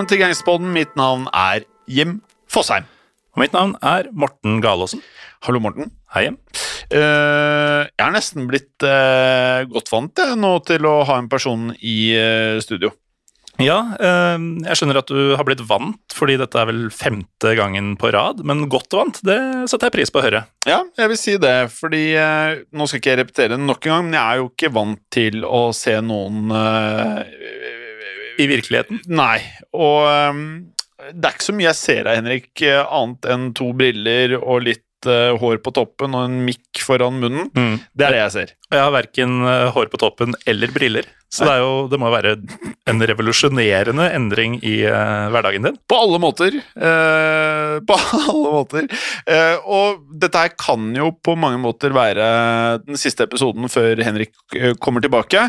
velkommen til Gangsterpodden. Mitt navn er Jim Fosheim. Og mitt navn er Morten Galaasen. Hallo, Morten. Hei, Jim. Uh, jeg er nesten blitt uh, godt vant jeg, nå til å ha en person i uh, studio. Ja, jeg skjønner at du har blitt vant, fordi dette er vel femte gangen på rad. Men godt vant, det setter jeg pris på å høre. Ja, jeg vil si det, fordi Nå skal ikke jeg repetere det nok en gang, men jeg er jo ikke vant til å se noen I virkeligheten. Nei, og um, det er ikke så mye jeg ser av Henrik, eh, annet enn to briller og litt eh, hår på toppen og en mikk foran munnen. Mm. Det er det jeg ser. Jeg har verken eh, hår på toppen eller briller, så det, jo, det må være en revolusjonerende endring i uh, hverdagen din. På alle måter. eh, på alle måter. Eh, og dette her kan jo på mange måter være den siste episoden før Henrik kommer tilbake.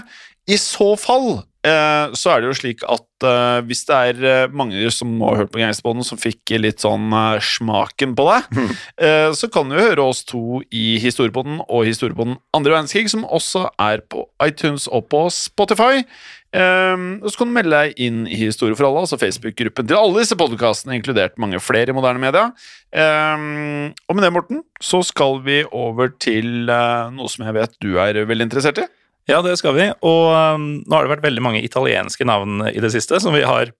I så fall eh, så er det jo slik at eh, hvis det er eh, mange som nå har hørt på Gangsterpodden som fikk litt sånn smaken på det, eh, så kan du høre oss to i Historiepodden og Historiepodden andre verdenskrig, som også er på iTunes og på Spotify. Um, så kan du melde deg inn i Historie for alle, altså Facebook-gruppen til alle disse podkastene, inkludert mange flere i moderne media. Um, og med det, Morten, så skal vi over til uh, noe som jeg vet du er veldig interessert i. Ja, det skal vi. Og um, nå har det vært veldig mange italienske navn i det siste, som vi har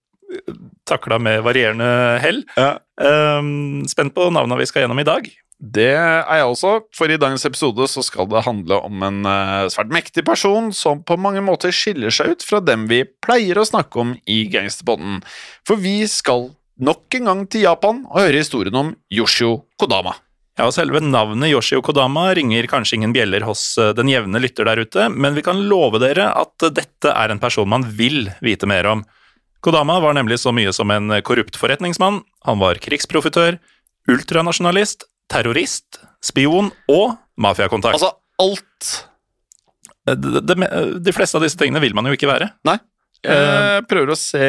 takla med varierende hell. Ja. Um, spent på navna vi skal gjennom i dag. Det er jeg også, for i dagens episode så skal det handle om en uh, svært mektig person som på mange måter skiller seg ut fra dem vi pleier å snakke om i Gangsterbånden. For vi skal nok en gang til Japan og høre historien om Yoshio Kodama. Ja, og Selve navnet Yoshio Kodama ringer kanskje ingen bjeller hos eh, den jevne lytter der ute, men vi kan love dere at dette er en person man vil vite mer om. Kodama var nemlig så mye som en korrupt forretningsmann, han var krigsprofitør, ultranasjonalist, terrorist, spion og mafiakontakt. Altså alt de, de, de fleste av disse tingene vil man jo ikke være. Nei. Jeg prøver å se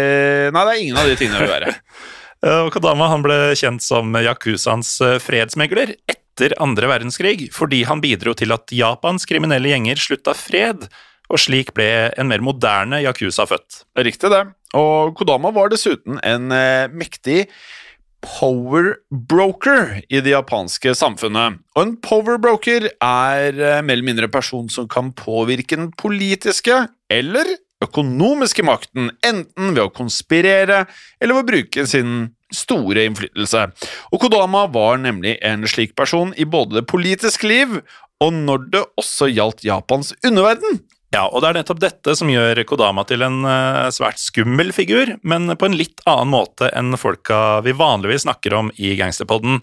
Nei, det er ingen av de tingene jeg vil være. Eh, Og Kodama han ble kjent som Yakuzans eh, fredsmegler etter andre verdenskrig, fordi han bidro til at Japans kriminelle gjenger slutta fred, og slik ble en mer moderne Yakuza født. Riktig det. Og Kodama var dessuten en eh, mektig power broker i det japanske samfunnet. Og en power broker er mer eller mindre en person som kan påvirke den politiske eller økonomiske makten, enten ved å konspirere eller ved å bruke sin store innflytelse. Og Kodama var nemlig en slik person i både det politiske liv og når det også gjaldt Japans underverden. Ja, og det er nettopp dette som gjør Kodama til en eh, svært skummel figur, men på en litt annen måte enn folka vi vanligvis snakker om i Gangsterpodden.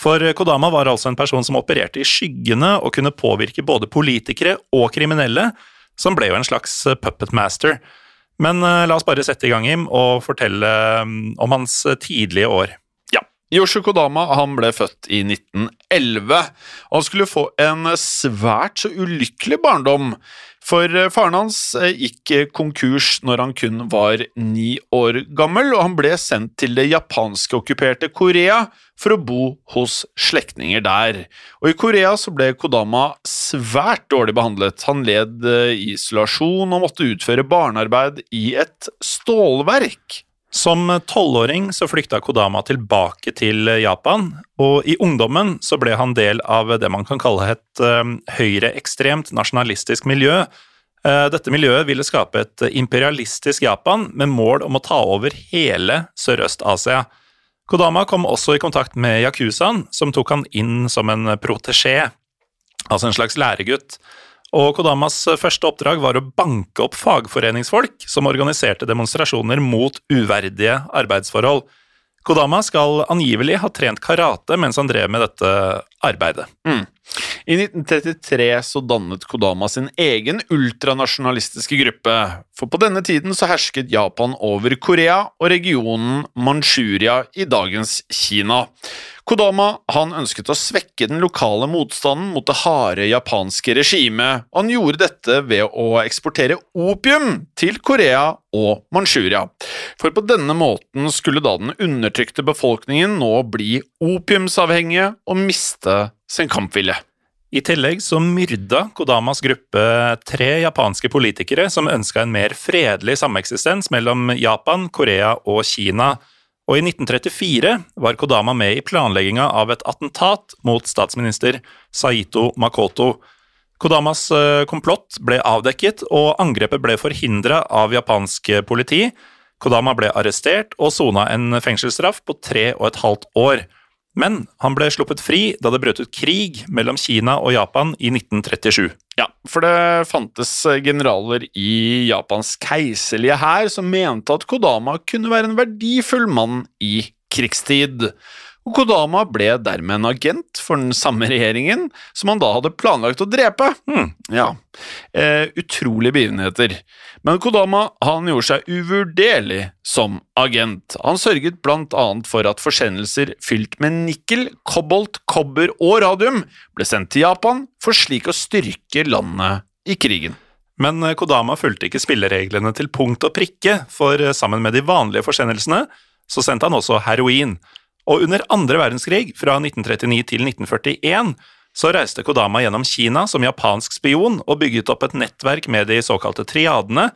For Kodama var altså en person som opererte i skyggene og kunne påvirke både politikere og kriminelle, som ble jo en slags puppet master. Men eh, la oss bare sette i gang, Jim, og fortelle mm, om hans tidlige år. Yoshio Kodama han ble født i 1911, og han skulle få en svært så ulykkelig barndom. For eh, faren hans eh, gikk konkurs når han kun var ni år gammel, og han ble sendt til det japanske okkuperte Korea for å bo hos slektninger der. Og i Korea så ble Kodama svært dårlig behandlet. Han led eh, isolasjon og måtte utføre barnearbeid i et stålverk. Som tolvåring så flykta Kodama tilbake til Japan, og i ungdommen så ble han del av det man kan kalle et uh, høyreekstremt nasjonalistisk miljø. Uh, dette miljøet ville skape et imperialistisk Japan med mål om å ta over hele Sørøst-Asia. Kodama kom også i kontakt med yakuzaen, som tok han inn som en protesjé, altså en slags læregutt. Og Kodamas første oppdrag var å banke opp fagforeningsfolk som organiserte demonstrasjoner mot uverdige arbeidsforhold. Kodama skal angivelig ha trent karate mens han drev med dette arbeidet. Mm. I 1933 så dannet Kodama sin egen ultranasjonalistiske gruppe, for på denne tiden så hersket Japan over Korea og regionen Manchuria i dagens Kina. Kodama han ønsket å svekke den lokale motstanden mot det harde japanske regimet, og han gjorde dette ved å eksportere opium til Korea og Manchuria. For på denne måten skulle da den undertrykte befolkningen nå bli opiumsavhengige og miste sin kampvilje. I tillegg så myrda Kodamas gruppe tre japanske politikere som ønska en mer fredelig sameksistens mellom Japan, Korea og Kina. Og i 1934 var Kodama med i planlegginga av et attentat mot statsminister Saito Makoto. Kodamas eh, komplott ble avdekket, og angrepet ble forhindra av japansk politi. Kodama ble arrestert og sona en fengselsstraff på tre og et halvt år. Men han ble sluppet fri da det brøt ut krig mellom Kina og Japan i 1937. Ja, for det fantes generaler i Japans keiserlige hær som mente at Kodama kunne være en verdifull mann i krigstid og Kodama ble dermed en agent for den samme regjeringen som han da hadde planlagt å drepe. Hmm, ja, eh, Utrolige begivenheter. Men Kodama han gjorde seg uvurderlig som agent. Han sørget blant annet for at forsendelser fylt med nikkel, kobolt, kobber og radium ble sendt til Japan for slik å styrke landet i krigen. Men eh, Kodama fulgte ikke spillereglene til punkt og prikke, for eh, sammen med de vanlige forsendelsene så sendte han også heroin. Og under andre verdenskrig, fra 1939 til 1941, så reiste Kodama gjennom Kina som japansk spion og bygget opp et nettverk med de såkalte triadene,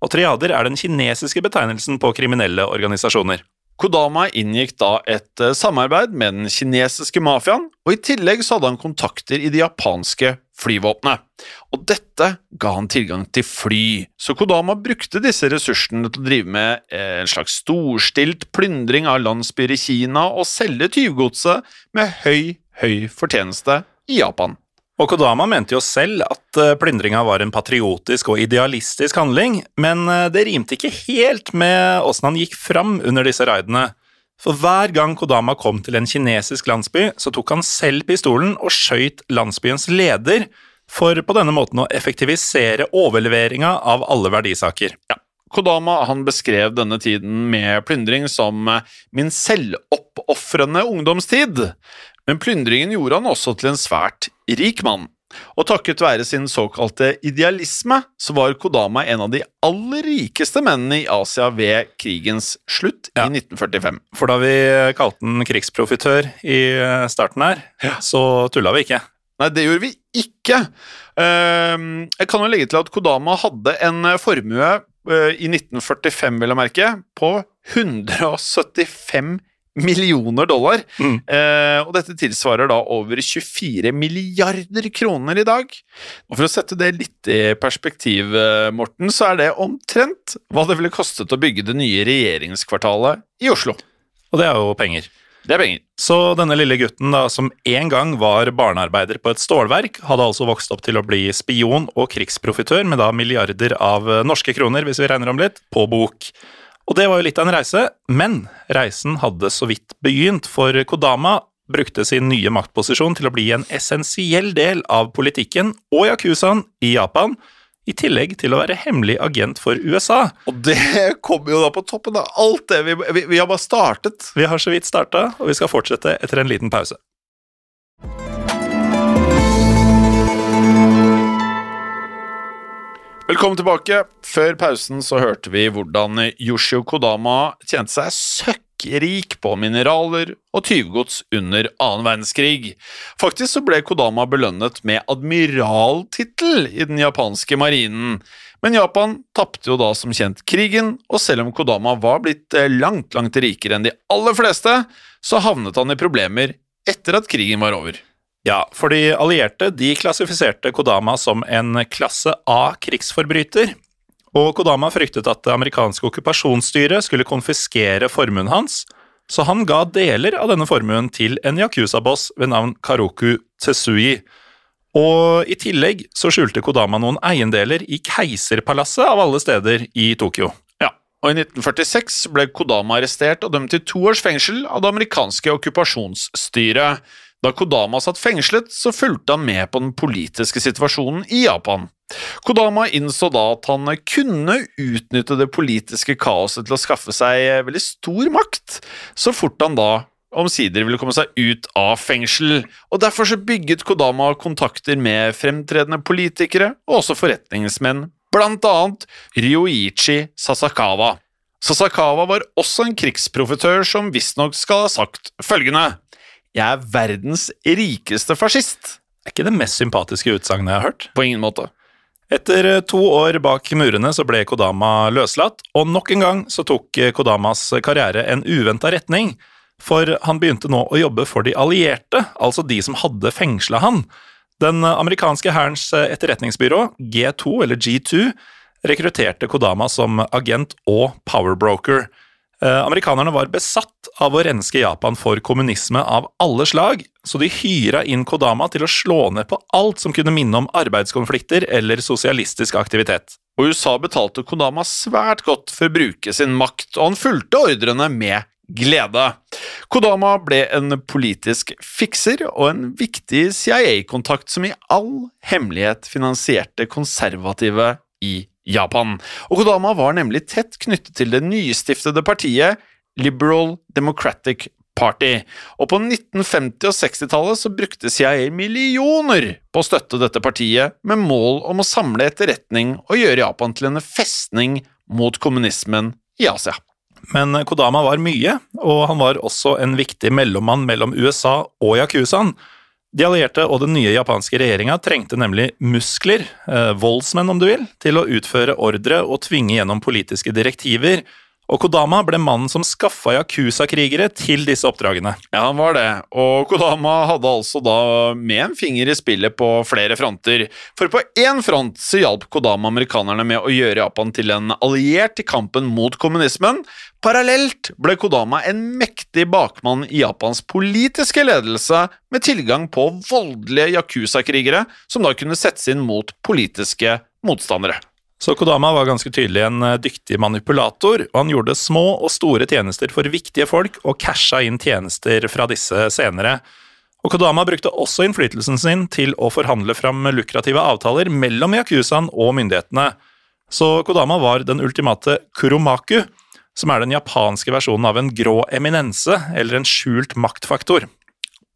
og triader er den kinesiske betegnelsen på kriminelle organisasjoner. Kodama inngikk da et eh, samarbeid med den kinesiske mafiaen, og i tillegg så hadde han kontakter i det japanske flyvåpenet. Og dette ga han tilgang til fly, så Kodama brukte disse ressursene til å drive med eh, en slags storstilt plyndring av landsbyer i Kina og selge tyvgodset med høy, høy fortjeneste i Japan. Og Kodama mente jo selv at eh, plyndringa var en patriotisk og idealistisk handling, men eh, det rimte ikke helt med åssen han gikk fram under disse raidene. For hver gang Kodama kom til en kinesisk landsby, så tok han selv pistolen og skøyt landsbyens leder, for på denne måten å effektivisere overleveringa av alle verdisaker. Ja. Kodama han beskrev denne tiden med plyndring som min selvoppofrende ungdomstid, men plyndringen gjorde han også til en svært rik mann. Og takket være sin såkalte idealisme så var Kodama en av de aller rikeste mennene i Asia ved krigens slutt ja. i 1945. For da vi kalte den krigsprofitør i starten her, ja. så tulla vi ikke. Nei, det gjorde vi ikke. Ehm, jeg kan jo legge til at Kodama hadde en formue eh, i 1945, vil jeg merke, på 175 millioner dollar. Mm. Eh, og dette tilsvarer da over 24 milliarder kroner i dag. Og For å sette det litt i perspektiv, eh, Morten, så er det omtrent hva det ville kostet å bygge det nye regjeringskvartalet i Oslo. Og det er jo penger. Det er penger. Så denne lille gutten, da, som en gang var barnearbeider på et stålverk, hadde altså vokst opp til å bli spion og krigsprofitør med da milliarder av norske kroner, hvis vi regner om litt, på bok. Og det var jo litt av en reise, men reisen hadde så vidt begynt, for Kodama brukte sin nye maktposisjon til å bli en essensiell del av politikken og yakuzaen i Japan, i tillegg til å være hemmelig agent for USA. Og det kommer jo da på toppen av alt det vi, vi, vi har bare startet. Vi har så vidt starta, og vi skal fortsette etter en liten pause. Velkommen tilbake. Før pausen så hørte vi hvordan Yoshio Kodama tjente seg søkkrik på mineraler og tyvgods under annen verdenskrig. Faktisk så ble Kodama belønnet med admiraltittel i den japanske marinen. Men Japan tapte jo da som kjent krigen, og selv om Kodama var blitt eh, langt, langt rikere enn de aller fleste, så havnet han i problemer etter at krigen var over. Ja, for de allierte de klassifiserte Kodama som en klasse A-krigsforbryter. Og Kodama fryktet at det amerikanske okkupasjonsstyret skulle konfiskere formuen hans, så han ga deler av denne formuen til en yakuza-boss ved navn Karoku Tsesui. Og i tillegg så skjulte Kodama noen eiendeler i Keiserpalasset av alle steder i Tokyo. Ja, og i 1946 ble Kodama arrestert og dømt til to års fengsel av det amerikanske okkupasjonsstyret. Da Kodama satt fengslet, så fulgte han med på den politiske situasjonen i Japan. Kodama innså da at han kunne utnytte det politiske kaoset til å skaffe seg veldig stor makt, så fort han da omsider ville komme seg ut av fengsel, og derfor så bygget Kodama kontakter med fremtredende politikere og også forretningsmenn, blant annet Ryoichi Sasakawa. Sasakawa var også en krigsprofitør som visstnok skal ha sagt følgende jeg er verdens rikeste fascist. er ikke det mest sympatiske utsagnet jeg har hørt. På ingen måte. Etter eh, to år bak murene så ble Kodama løslatt, og nok en gang så tok eh, Kodamas karriere en uventa retning. For han begynte nå å jobbe for de allierte, altså de som hadde fengsla han. Den amerikanske hærens etterretningsbyrå, G2 eller G2, rekrutterte Kodama som agent og powerbroker. Eh, amerikanerne var besatt av å renske Japan for kommunisme av alle slag, så de hyra inn Kodama til å slå ned på alt som kunne minne om arbeidskonflikter eller sosialistisk aktivitet. Og USA betalte Kodama svært godt for å bruke sin makt, og han fulgte ordrene med glede. Kodama ble en politisk fikser og en viktig CIA-kontakt som i all hemmelighet finansierte konservative i Japan. Og Kodama var nemlig tett knyttet til det nystiftede partiet Liberal Democratic Party, og på 1950- og 60-tallet så brukte CIA millioner på å støtte dette partiet, med mål om å samle etterretning og gjøre Japan til en festning mot kommunismen i Asia. Men Kodama var mye, og han var også en viktig mellommann mellom USA og Yakuzaen. De allierte og den nye japanske regjeringa trengte nemlig muskler, eh, voldsmenn om du vil, til å utføre ordre og tvinge gjennom politiske direktiver, og Kodama ble mannen som skaffa Yakuza-krigere til disse oppdragene. Ja, han var det, og Kodama hadde altså da med en finger i spillet på flere fronter. For på én front så hjalp Kodama amerikanerne med å gjøre Japan til en alliert i kampen mot kommunismen. Parallelt ble Kodama en mektig bakmann i Japans politiske ledelse, med tilgang på voldelige Yakuza-krigere som da kunne settes inn mot politiske motstandere. Så Kodama var ganske tydelig en eh, dyktig manipulator, og han gjorde små og store tjenester for viktige folk og casha inn tjenester fra disse senere. Og Kodama brukte også innflytelsen sin til å forhandle fram lukrative avtaler mellom yakuzaen og myndighetene. Så Kodama var den ultimate kuromaku, som er den japanske versjonen av en grå eminense, eller en skjult maktfaktor.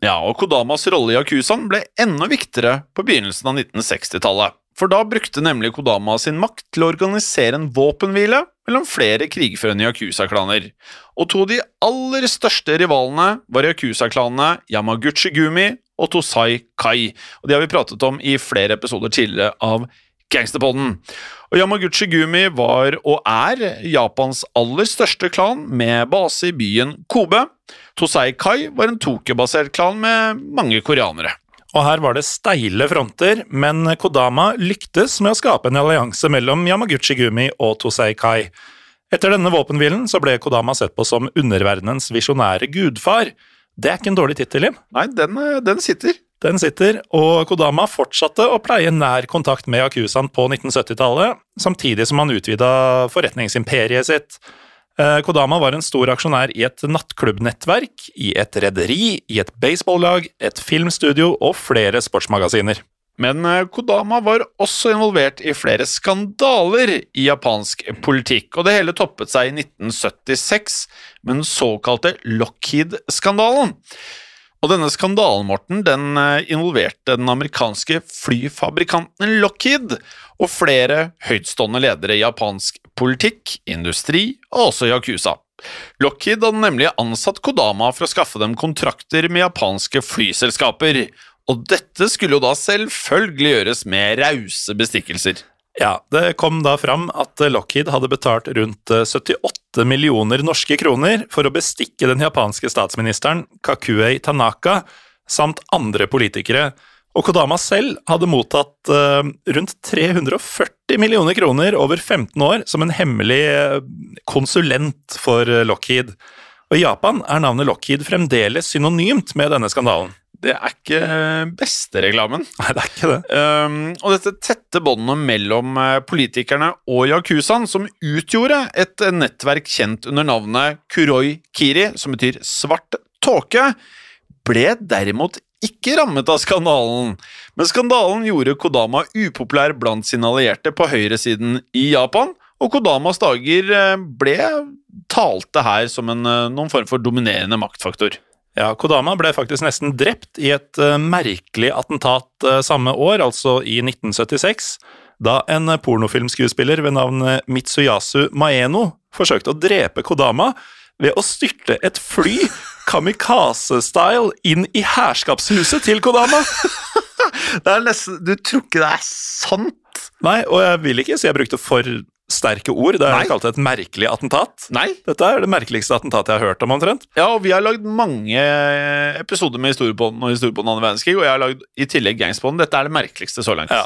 Ja, og Kodamas rolle i yakuzaen ble enda viktigere på begynnelsen av 1960-tallet. For da brukte nemlig Kodama sin makt til å organisere en våpenhvile mellom flere krigførende Yakuza-klaner. Og to av de aller største rivalene var Yakuza-klanene Yamaguchi Gumi og Tosai Kai. Og De har vi pratet om i flere episoder tidligere av Gangsterpodden. Og Yamaguchi Gumi var og er Japans aller største klan, med base i byen Kobe. Tosai Kai var en Tokyo-basert klan med mange koreanere og her var det steile fronter, men Kodama lyktes med å skape en allianse mellom Yamaguchi Gumi og Tosei Kai. Etter denne våpenhvilen så ble Kodama sett på som underverdenens visjonære gudfar. Det er ikke en dårlig tittel, Jim. Nei, den, eh, den, sitter. Den sitter, og Kodama fortsatte å pleie nær kontakt med Akusan på 1970-tallet, samtidig som han utvida forretningsimperiet sitt. Eh, Kodama var en stor aksjonær i et nattklubbnettverk, i et rederi, i et baseballag, et filmstudio og flere sportsmagasiner. Men eh, Kodama var også involvert i flere skandaler i japansk politikk, og det hele toppet seg i 1976 med den såkalte Lockheed-skandalen. Og denne skandalen Morten, den eh, involverte den amerikanske flyfabrikanten Lockheed og flere høytstående ledere i japansk politikk, industri og også Yakuza. Lockheed hadde nemlig ansatt Kodama for å skaffe dem kontrakter med japanske flyselskaper, og dette skulle jo da selvfølgelig gjøres med rause bestikkelser. Ja, det kom da fram at Lockheed hadde betalt rundt 78 eh, millioner norske kroner for å bestikke den japanske statsministeren Kakuei Tanaka samt andre politikere og Kodama selv hadde mottatt uh, rundt 340 millioner kroner over 15 år som en hemmelig uh, konsulent for uh, Lockheed. Og I Japan er navnet Lockheed fremdeles synonymt med denne skandalen. Det er ikke beste reklamen. Nei, det er ikke det. Um, og dette tette båndet mellom politikerne og yakuzaen, som utgjorde et nettverk kjent under navnet Kuroi Kiri, som betyr svart tåke, ble derimot ikke rammet av skandalen, men skandalen gjorde Kodama upopulær blant sine allierte på høyresiden i Japan, og Kodamas dager eh, ble talte her som en, eh, noen form for dominerende maktfaktor. Ja, Kodama ble faktisk nesten drept i et uh, merkelig attentat samme år, altså i 1976, da en pornofilmskuespiller ved navn Mitsuyasu Maeno forsøkte å drepe Kodama ved å styrte et fly kamikaze-style inn i herskapshuset til Kodama. Det er nesten Du tror ikke det er sant? Nei, og jeg vil ikke si jeg brukte for sterke ord Det er jeg kalte et merkelig attentat. Nei. Dette er det merkeligste attentatet jeg har hørt om, omtrent. Ja, og vi har lagd mange episoder med Historiepodden og Historiepodden andre verdenskrig, og jeg har lagd i tillegg Gangspodden. Dette er det merkeligste så langt. Ja.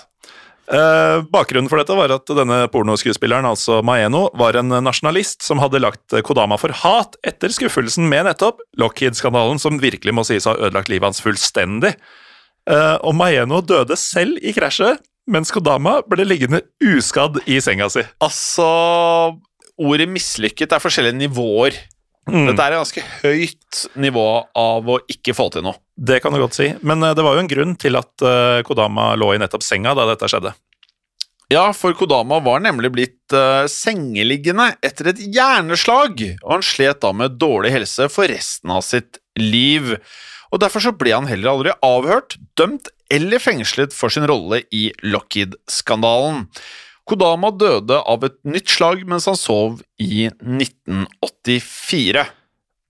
Eh, bakgrunnen for dette var at denne pornoskuespilleren, altså Maeno, var en nasjonalist som hadde lagt Kodama for hat etter skuffelsen med nettopp Lockheed-skandalen, som virkelig må sies å ha ødelagt livet hans fullstendig. Eh, og Maeno døde selv i krasjet, mens Kodama ble liggende uskadd i senga si. Altså Ordet mislykket er forskjellige nivåer. Mm. Dette er et ganske høyt nivå av å ikke få til noe. Det kan du godt si, men eh, det var jo en grunn til at eh, Kodama lå i nettopp senga da dette skjedde. Ja, for Kodama var nemlig blitt uh, sengeliggende etter et hjerneslag, og han slet da med dårlig helse for resten av sitt liv. Og Derfor så ble han heller aldri avhørt, dømt eller fengslet for sin rolle i Lockheed-skandalen. Kodama døde av et nytt slag mens han sov i 1984.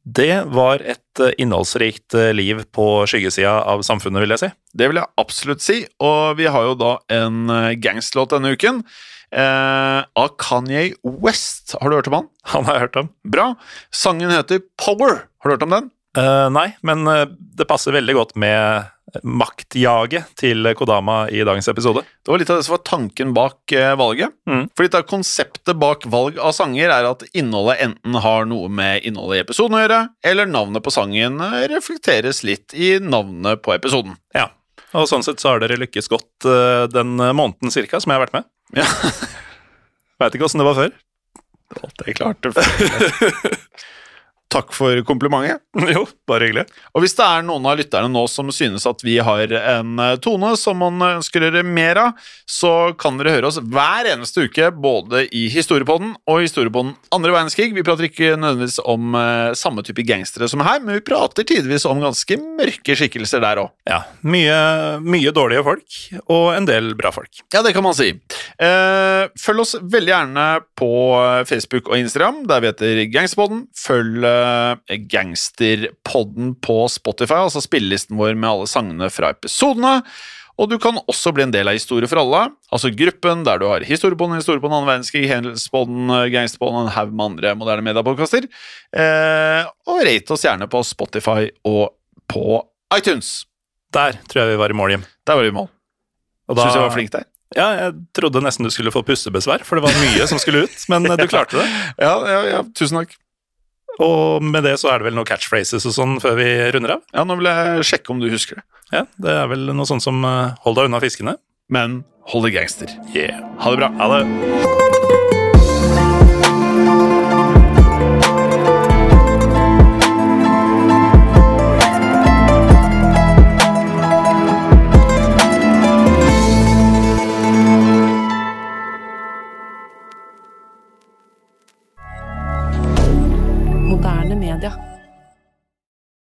Det var et eh, innholdsrikt eh, liv på skyggesida av samfunnet, vil jeg si. Det vil jeg absolutt si, og vi har jo da en eh, gangstlåt denne uken. Eh, av Kanye West. Har du hørt om han? Han har jeg hørt om. Bra. Sangen heter Power. Har du hørt om den? Eh, nei, men det passer veldig godt med maktjaget til Kodama i dagens episode. Det var litt av det som var tanken bak eh, valget. Mm. For litt av konseptet bak valg av sanger er at innholdet enten har noe med innholdet i episoden å gjøre, eller navnet på sangen reflekteres litt i navnet på episoden. Ja, og sånn sett så har dere lykkes godt eh, den måneden cirka som jeg har vært med. Ja. Veit ikke åssen det var før. Det klarte klart. Takk for komplimentet. jo, bare hyggelig. Og hvis det er noen av lytterne nå som synes at vi har en eh, tone som man ønsker å gjøre mer av, så kan dere høre oss hver eneste uke, både i Historiepodden og Historiepodden andre verdenskrig. Vi prater ikke nødvendigvis om eh, samme type gangstere som her, men vi prater tidvis om ganske mørke skikkelser der òg. Ja, mye, mye dårlige folk, og en del bra folk. Ja, det kan man si. Eh, følg oss veldig gjerne på Facebook og Instagram, der vi heter Gangsterpodden. Følg Gangsterpodden på Spotify, altså spillelisten vår med alle sangene fra episodene. Og du kan også bli en del av Historie for alle, altså gruppen der du har Historiepodden, Historiepodden, annen verdenskrig, hendelsesbånd, Gangsterpodden og en haug med andre moderne mediepodkaster. Eh, og rate oss gjerne på Spotify og på iTunes. Der tror jeg vi var i mål, Jim. Der var vi i mål. Og da... Syns jeg var flink der. Ja, jeg trodde nesten du skulle få pustebesvær, for det var mye som skulle ut, men du klarte det. Ja, ja, ja, tusen takk. Og med det så er det vel noen catchphrases og sånn før vi runder av? Ja, Nå vil jeg sjekke om du husker det. Ja, det er vel noe sånt som eh, hold deg unna fiskene. Men hold deg gangster. Yeah. Ha det bra. Ha det.